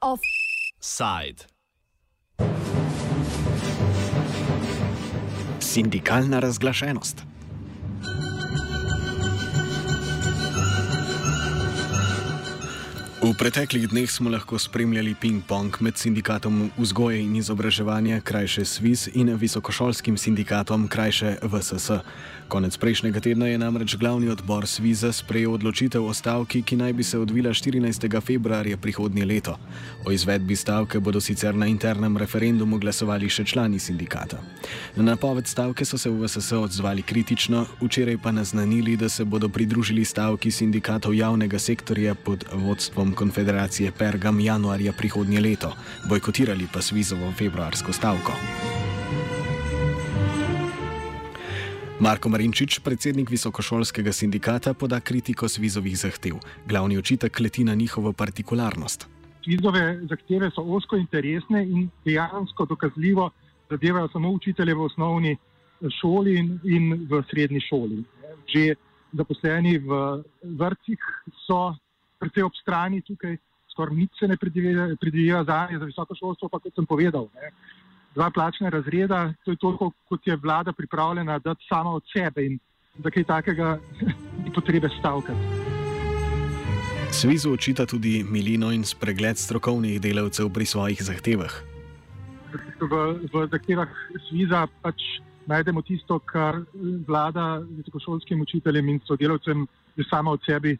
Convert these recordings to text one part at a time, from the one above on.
Offside. Sindikalna razglašenost. V preteklih dneh smo lahko spremljali ping-pong med sindikatom vzgoje in izobraževanja, krajše SWIS, in visokošolskim sindikatom, krajše VSS. Konec prejšnjega tedna je namreč glavni odbor SWIS sprejel odločitev o stavki, ki naj bi se odvila 14. februarja prihodnje leto. O izvedbi stavke bodo sicer na internem referendumu glasovali še člani sindikata. Na napoved stavke so se v VSS odzvali kritično, včeraj pa naznanili, da se bodo pridružili stavki sindikatov javnega sektorja pod vodstvom konfederacije Pergam januarja prihodnje leto, bojkotirali pa Svizovo februarsko stavko. Marko Marinčič, predsednik visokošolskega sindikata, poda kritiko Svizovih zahtev. Glavni očitek leti na njihovo partikularnost. Svizove zahteve so osko interesne in dejansko dokazljivo zadevajo samo učitelje v osnovni šoli in, in v srednji šoli. Že zaposleni v vrtcih so precej ob strani tukaj, skoraj nič se ne predvideva za nje, za visoko šolstvo, pa kot sem povedal. Ne. Dva plačna razreda, to je toliko, kot je vlada pripravljena dati sama od sebe in za kaj takega ni potrebe stavkati. Svizu očita tudi milino in spregled strokovnih delavcev pri svojih zahtevah. V, v zahtevah Sviza pač najdemo tisto, kar vlada visokošolskim učiteljem in sodelavcem že sama od sebe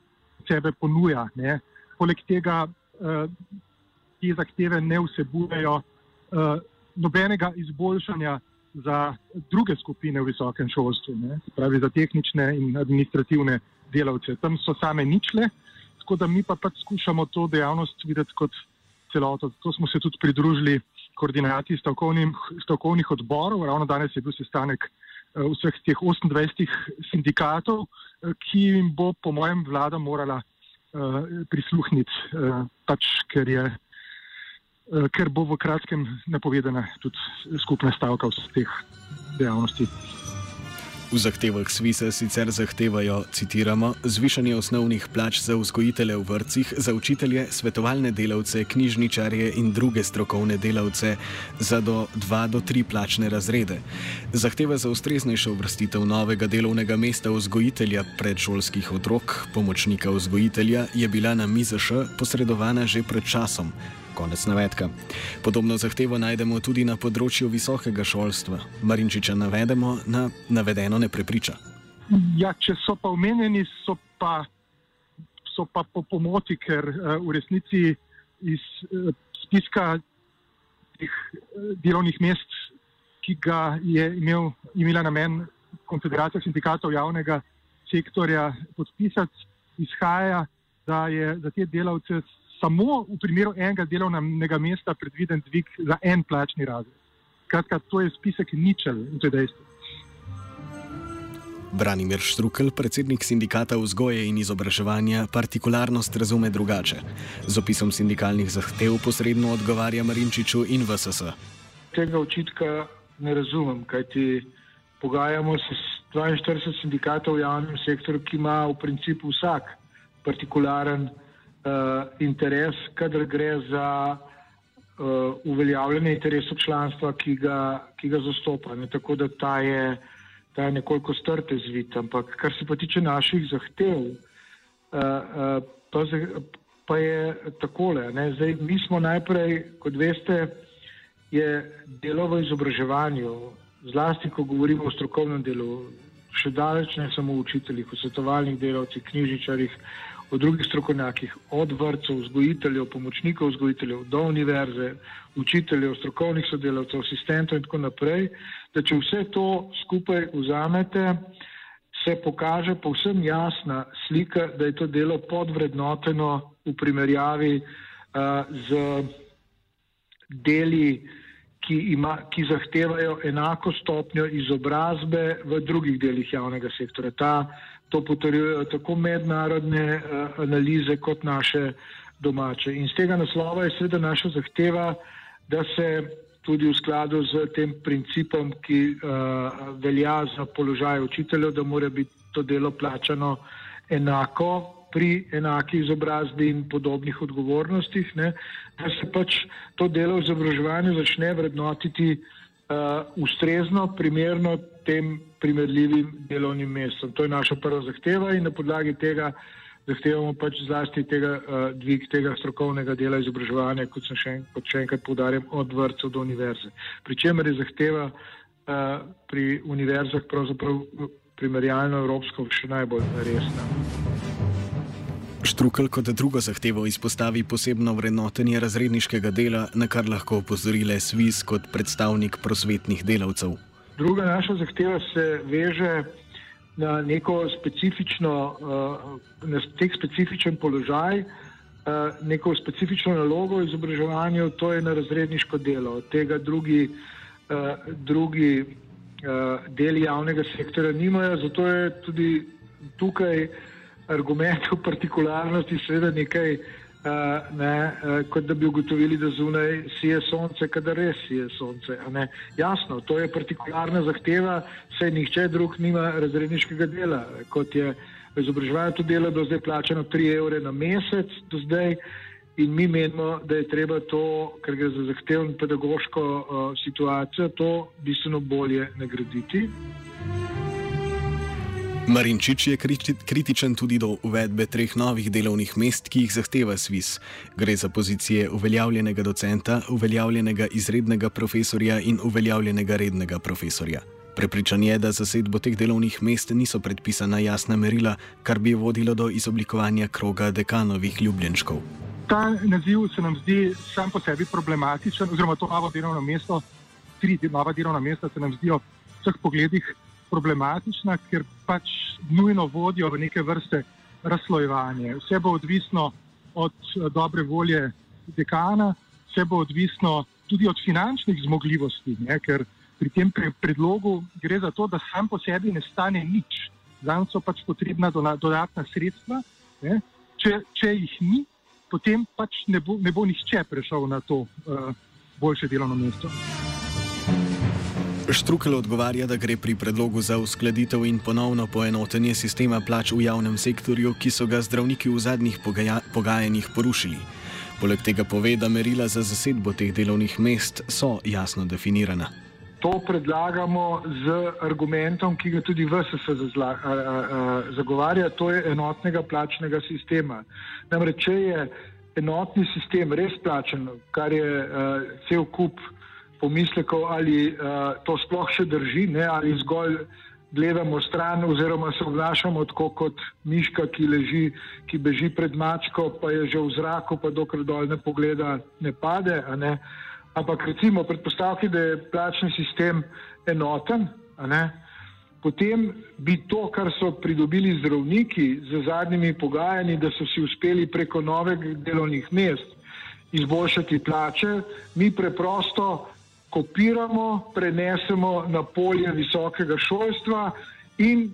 sebe ponuja. Ne. Poleg tega uh, te zahteve ne vsebujejo uh, nobenega izboljšanja za druge skupine v visokem šolstvu, ne. pravi za tehnične in administrativne delavce. Tam so same ničle, tako da mi pa pač skušamo to dejavnost videti kot celoto. To smo se tudi pridružili koordinaciji stavkovnih odborov. Ravno danes je bil sestanek vseh teh 28 sindikatov. Uh, ki jim bo, po mojem, vlada morala uh, prisluhniti, uh, pač, ker, je, ker bo v kratkem napovedana tudi skupna stavka vseh teh dejavnosti. V zahtevah Svise sicer zahtevajo, citiramo, zvišanje osnovnih plač za vzgojitelje v vrtcih, za učitelje, svetovalne delavce, knjižničarje in druge strokovne delavce za do 2 do 3 plačne razrede. Zahteva za ustreznejšo uvrstitev novega delovnega mesta vzgojitelja predšolskih otrok, pomočnika vzgojitelja, je bila na MIZŠ posredovana že pred časom. Konec navedka. Podobno zahtevo najdemo tudi na področju visokega šolstva. Marinčiča navedemo, na navedeno ne prepriča. Ja, če so pa omenjeni, so pa, so pa po pomoti, ker uh, v resnici iz uh, spiska teh uh, delovnih mest, ki ga je imel, imela namen Konfederacija sindikatov javnega sektorja podpisati, izhaja, da je za te delavce samo v primeru enega delovnega mesta predviden dvig za en plačni razred. Kratka, to je spisek ničel in to je dejstvo. Branimir Štrukel, predsednik sindikata vzgoje in izobraževanja, partikularnost razume drugače. Z opisom sindikalnih zahtev posredno odgovarja Marinčiču in VSS. Tega očitka ne razumem, kajti pogajamo se s 42 sindikatov v javnem sektorju, ki ima v principu vsak partikularen interes, kadar gre za uh, uveljavljanje interesov članstva, ki ga, ki ga zastopa. Ne? Tako da ta je, ta je nekoliko strte zvit. Ampak kar se pa tiče naših zahtev, uh, uh, pa, je takole. Zdaj, mi smo najprej, kot veste, je delo v izobraževanju, zlasti ko govorimo o strokovnem delu, še daleč ne samo učiteljih, v svetovalnih delavcih, knjižničarjih, o drugih strokovnjakih, od vrtcev, vzgojiteljev, pomočnikov vzgojiteljev do univerze, učiteljev, strokovnih sodelavcev, asistentov in tako naprej, da če vse to skupaj vzamete, se pokaže povsem jasna slika, da je to delo podvrednoteno v primerjavi uh, z deli, ki, ima, ki zahtevajo enako stopnjo izobrazbe v drugih delih javnega sektora. Ta, to potrjujejo tako mednarodne uh, analize kot naše domače. In z tega naslova je seveda naša zahteva, da se tudi v skladu z tem principom, ki uh, velja za položaj učiteljev, da mora biti to delo plačano enako pri enaki izobrazbi in podobnih odgovornostih, ne, da se pač to delo v izobraževanju začne vrednotiti uh, ustrezno, primerno tem primerljivim delovnim mestom. To je naša prva zahteva in na podlagi tega zahtevamo pač zlasti tega uh, dvig tega strokovnega dela izobraževanja, kot sem še, en, kot še enkrat poudarjam, od vrtcev do univerze. Pričemer je zahteva uh, pri univerzah pravzaprav primerjalno evropsko še najbolj resna. Štrukel kot drugo zahtevo izpostavi posebno vrednotenje razredniškega dela, na kar lahko opozorile SWIS kot predstavnik prosvetnih delavcev. Druga naša zahteva se veže na neko specifično, uh, na tek specifičen položaj, uh, neko specifično nalogo v izobraževanju, to je na razredniško delo. Od tega drugi, uh, drugi deli javnega sektora nimajo, zato je tudi tukaj argumentov partikularnosti seveda nekaj, uh, ne, uh, kot da bi ugotovili, da zunaj sije sonce, kadar res sije sonce. Jasno, to je partikularna zahteva, saj nihče drug nima razredniškega dela, kot je v izobraževanju to delo do zdaj plačano 3 evre na mesec do zdaj. In mi menimo, da je treba to, ker gre za zahtevno pedagoško uh, situacijo, to bistveno bolje nagraditi. Marinčič je kritičen tudi do uvedbe treh novih delovnih mest, ki jih zahteva SWIS. Gre za pozicije uveljavljenega docenta, uveljavljenega izrednega profesorja in uveljavljenega rednega profesorja. Prepričan je, da zasedbo teh delovnih mest niso predpisana jasna merila, kar bi vodilo do izoblikovanja kroga dekanovih ljubljenčkov. Ta naziv se nam zdi sam po sebi problematičen, oziroma to novo delovno mesto, tri nova delovna mesta se nam zdijo v vseh pogledih problematična, ker pač nujno vodijo v neke vrste razslojevanje. Vse bo odvisno od eh, dobre volje dekana, vse bo odvisno tudi od finančnih zmogljivosti, ne? ker pri tem predlogu gre za to, da sam po sebi ne stane nič. Zanj so pač potrebna dodatna sredstva. Če, če jih ni, potem pač ne bo, ne bo nihče prešel na to uh, boljše delovno mesto. Štrukel odgovarja, da gre pri predlogu za uskladitev in ponovno poenotenje sistema plač v javnem sektorju, ki so ga zdravniki v zadnjih pogaja pogajanjih porušili. Poleg tega pove, da merila za zasedbo teh delovnih mest so jasno definirana. To predlagamo z argumentom, ki ga tudi VSS zagovarja, to je enotnega plačnega sistema. Namreč, če je enotni sistem res plačen, kar je uh, cel kup pomislekov, ali uh, to sploh še drži, ne, ali zgolj gledamo stran oziroma se obnašamo tako kot miška, ki leži, ki beži pred mačko, pa je že v zraku, pa dokler dol ne pogleda, ne pade. Ne. Ampak recimo predpostavki, da je plačni sistem enoten, potem bi to, kar so pridobili zdravniki z zadnjimi pogajanji, da so si uspeli preko novih delovnih mest izboljšati plače, mi preprosto kopiramo, prenesemo na polje visokega šolstva in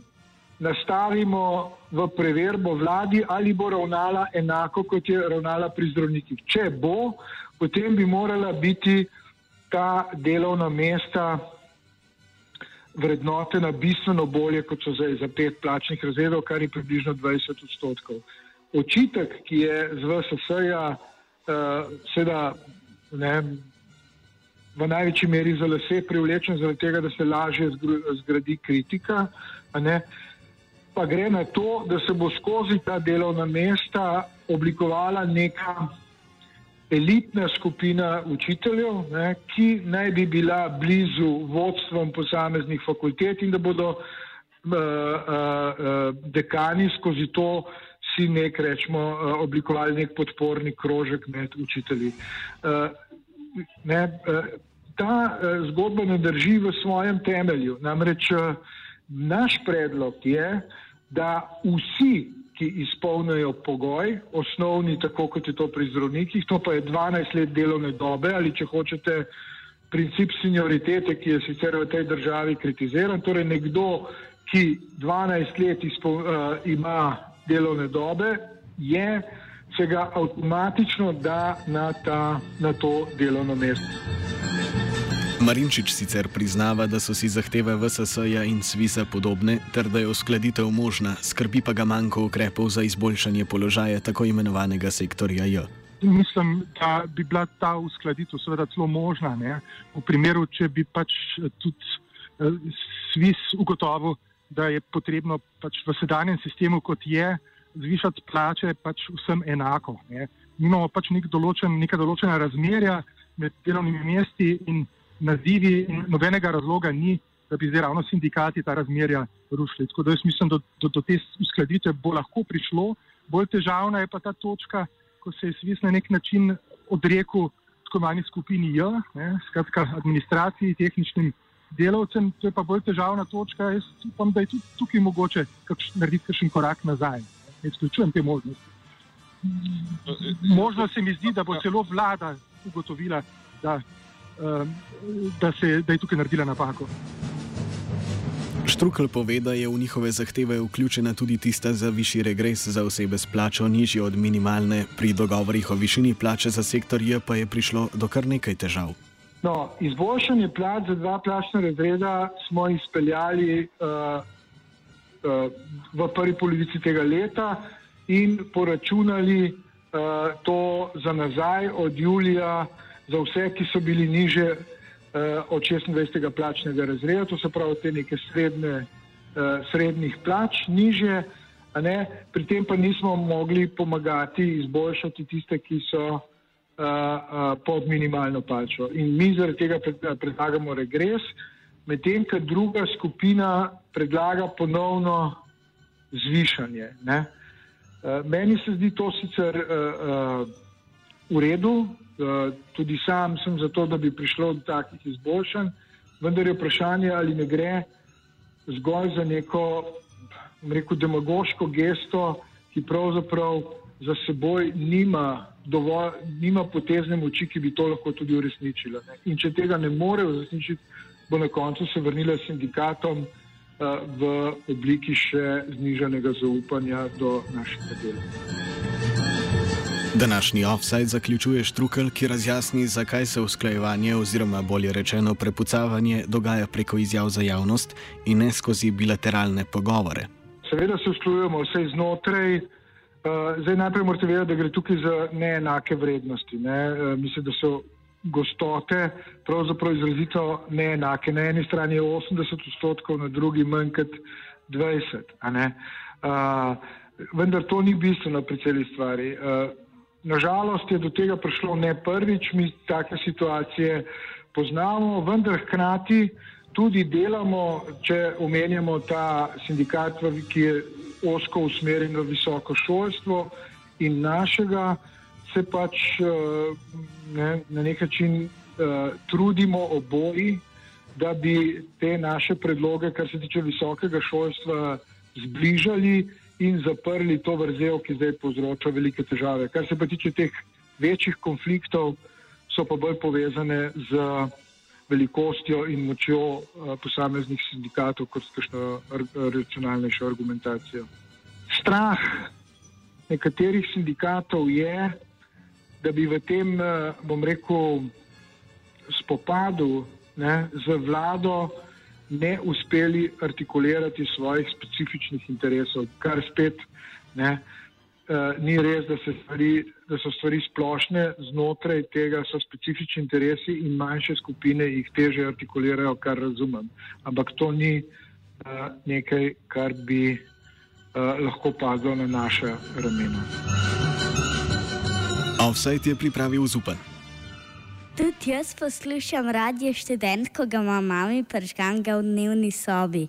nastavimo v preverbo vladi, ali bo ravnala enako, kot je ravnala pri zdravnikih. Če bo, potem bi morala biti ta delovna mesta vrednotena bistveno bolje, kot so zdaj za pet plačnih razredov, kar je približno 20 odstotkov. Očitek, ki je z VSS-ja, uh, seveda, ne, v največji meri za lase privlečen, zaradi tega, da se lažje zgradi kritika. Pa gre na to, da se bo skozi ta delovna mesta oblikovala neka elitna skupina učiteljev, ne, ki naj bi bila blizu vodstvom posameznih fakultet in da bodo uh, uh, uh, dekani skozi to si nek, rečemo, uh, oblikovali nek podporni krožek med učitelji. Uh, ne, eh, ta eh, zgodba ne drži v svojem temelju. Namreč eh, naš predlog je, da vsi, ki izpolnijo pogoj, osnovni, tako kot je to pri zdravnikih, to pa je 12 let delovne dobe ali če hočete princip senioritete, ki je sicer v tej državi kritiziran, torej nekdo, ki 12 let izpol, uh, ima delovne dobe, je se ga avtomatično da na, ta, na to delovno mesto. Marinčič sicer priznava, da so si zahteve VSS-ja in Svisa podobne, ter da je uskladitev možna, skrbi pa ga manjko ukrepov za izboljšanje položaja tako imenovanega sektorja J. Mislim, da bi bila ta uskladitev seveda celo možna, ne? v primeru, če bi pač tudi eh, Svis ugotovil, da je potrebno pač v sedanjem sistemu, kot je, zvišati plače pač vsem enako. Ne? Mi imamo pač nek določen, neka določena razmerja med delovnimi mesti in nazivi, in nobenega razloga ni, da bi zdaj ravno sindikati ta razmerja rušili. Tako da jaz mislim, da do, do, do te uskladitve bo lahko prišlo. Bolj težavna je pa ta točka, ko se je svis na nek način odrekel tako manjši skupini J, ne, skratka administraciji, tehničnim delavcem, to je pa bolj težavna točka. Jaz upam, da je tudi tukaj mogoče kakš, narediti kakšen korak nazaj. Ne izključujem te možnosti. Možno se mi zdi, da bo celo vlada ugotovila, da Ehm, da, se, da je tukaj naredila napako. Štrukel pove, da je v njihove zahteve vključena tudi tista za višji regres za osebe s plačo nižjo od minimalne. Pri dogovorih o višini plače za sektor J pa je prišlo do kar nekaj težav. No, izboljšanje plač za dva plačna razreda smo izpeljali uh, uh, v prvi polovici tega leta in poračunali uh, to za nazaj od julija za vse, ki so bili niže uh, od 26. plačnega razreda, to se pravi te neke srednje, srednjih plač, niže, pri tem pa nismo mogli pomagati izboljšati tiste, ki so pod minimalno plačo. In mi zaradi tega predlagamo regres, medtem ko druga skupina predlaga ponovno zvišanje. Ne? Meni se zdi to sicer uh, uh, v redu, Eh, tudi sam sem za to, da bi prišlo do takih izboljšanj, vendar je vprašanje, ali ne gre zgolj za neko rekel, demagoško gesto, ki pravzaprav za seboj nima, dovolj, nima potezne moči, ki bi to lahko tudi uresničila. Ne. In če tega ne more uresničiti, bo na koncu se vrnila sindikatom uh, v obliki še znižanega zaupanja do našega dela. Današnji offside zaključuje Štrukel, ki razjasni, zakaj se usklajevanje oziroma bolje rečeno prepucavanje dogaja preko izjav za javnost in ne skozi bilateralne pogovore. Seveda se usklajujemo vse znotraj. Uh, zdaj najprej morate vedeti, da gre tukaj za neenake vrednosti. Ne? Uh, mislim, da so gostote pravzaprav izrazito neenake. Na eni strani je 80 odstotkov, na drugi manj kot 20. Uh, vendar to ni bistveno pri celi stvari. Uh, Nažalost je do tega prišlo ne prvič, mi take situacije poznamo, vendar hkrati tudi delamo, če omenjamo ta sindikat, ki je osko usmerjen v visoko šolstvo in našega, se pač eh, ne, na nek način uh, trudimo oboji, da bi te naše predloge, kar se tiče visokega šolstva, zbližali in zaprli to vrzel, ki zdaj povzroča velike težave. Kar se pa tiče teh večjih konfliktov, so pa bolj povezane z velikostjo in močjo uh, posameznih sindikatov, kot s kakšno racionalnejšo argumentacijo. Strah nekaterih sindikatov je, da bi v tem, uh, bom rekel, spopadu ne, z vlado ne uspeli artikulirati svojih specifičnih interesov, kar spet ne, uh, ni res, da, stvari, da so stvari splošne, znotraj tega so specifični interesi in manjše skupine jih teže artikulirajo, kar razumem. Ampak to ni uh, nekaj, kar bi uh, lahko padlo na naše ramena. Offside je pripravil zupan. Tudi jaz poslušam radio študent, ko ga ima mami pržgan v dnevni sobi.